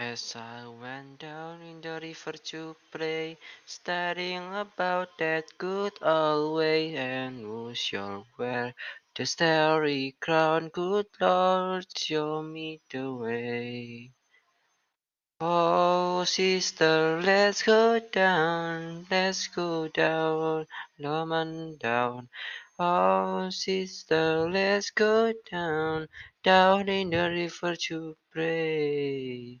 As I went down in the river to pray, studying about that good old way, and who sure wear the starry crown, good Lord, show me the way. Oh, sister, let's go down, let's go down, Lorman down. Oh, sister, let's go down, down in the river to pray.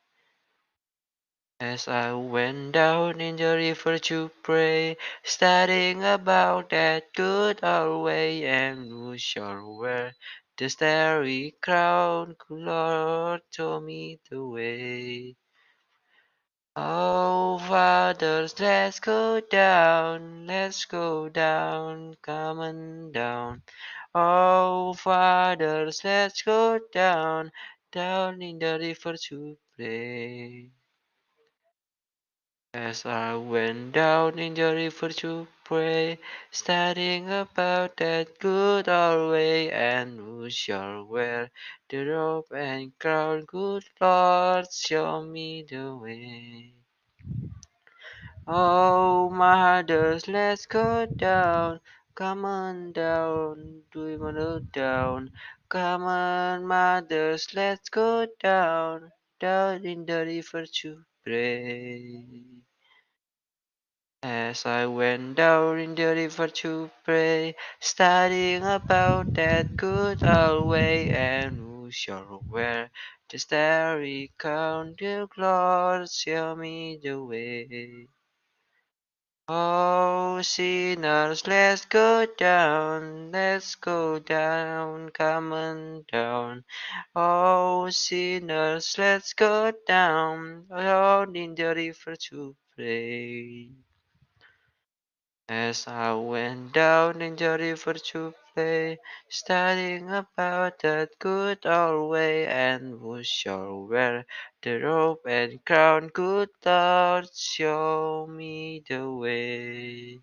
As I went down in the river to pray, studying about that good old way, and who shall wear the starry crown, Lord, show me the way. Oh, fathers, let's go down, let's go down, come on down. Oh, fathers, let's go down, down in the river to play. As I went down in the river to pray, studying about that good old way, and who shall wear the robe and crown, good Lord, show me the way. Oh, mothers, let's go down, come on down, do you wanna down? Come on, mothers, let's go down, down in the river to pray. As I went down in the river to pray, studying about that good old way, and who shall wear the starry crown, dear Lord, show me the way. Oh, sinners, let's go down, let's go down, come on down. Oh, sinners, let's go down, down in the river to pray. As I went down in the river to play, studying about that good old way, and who shall wear the robe and crown, good Lord, show me the way.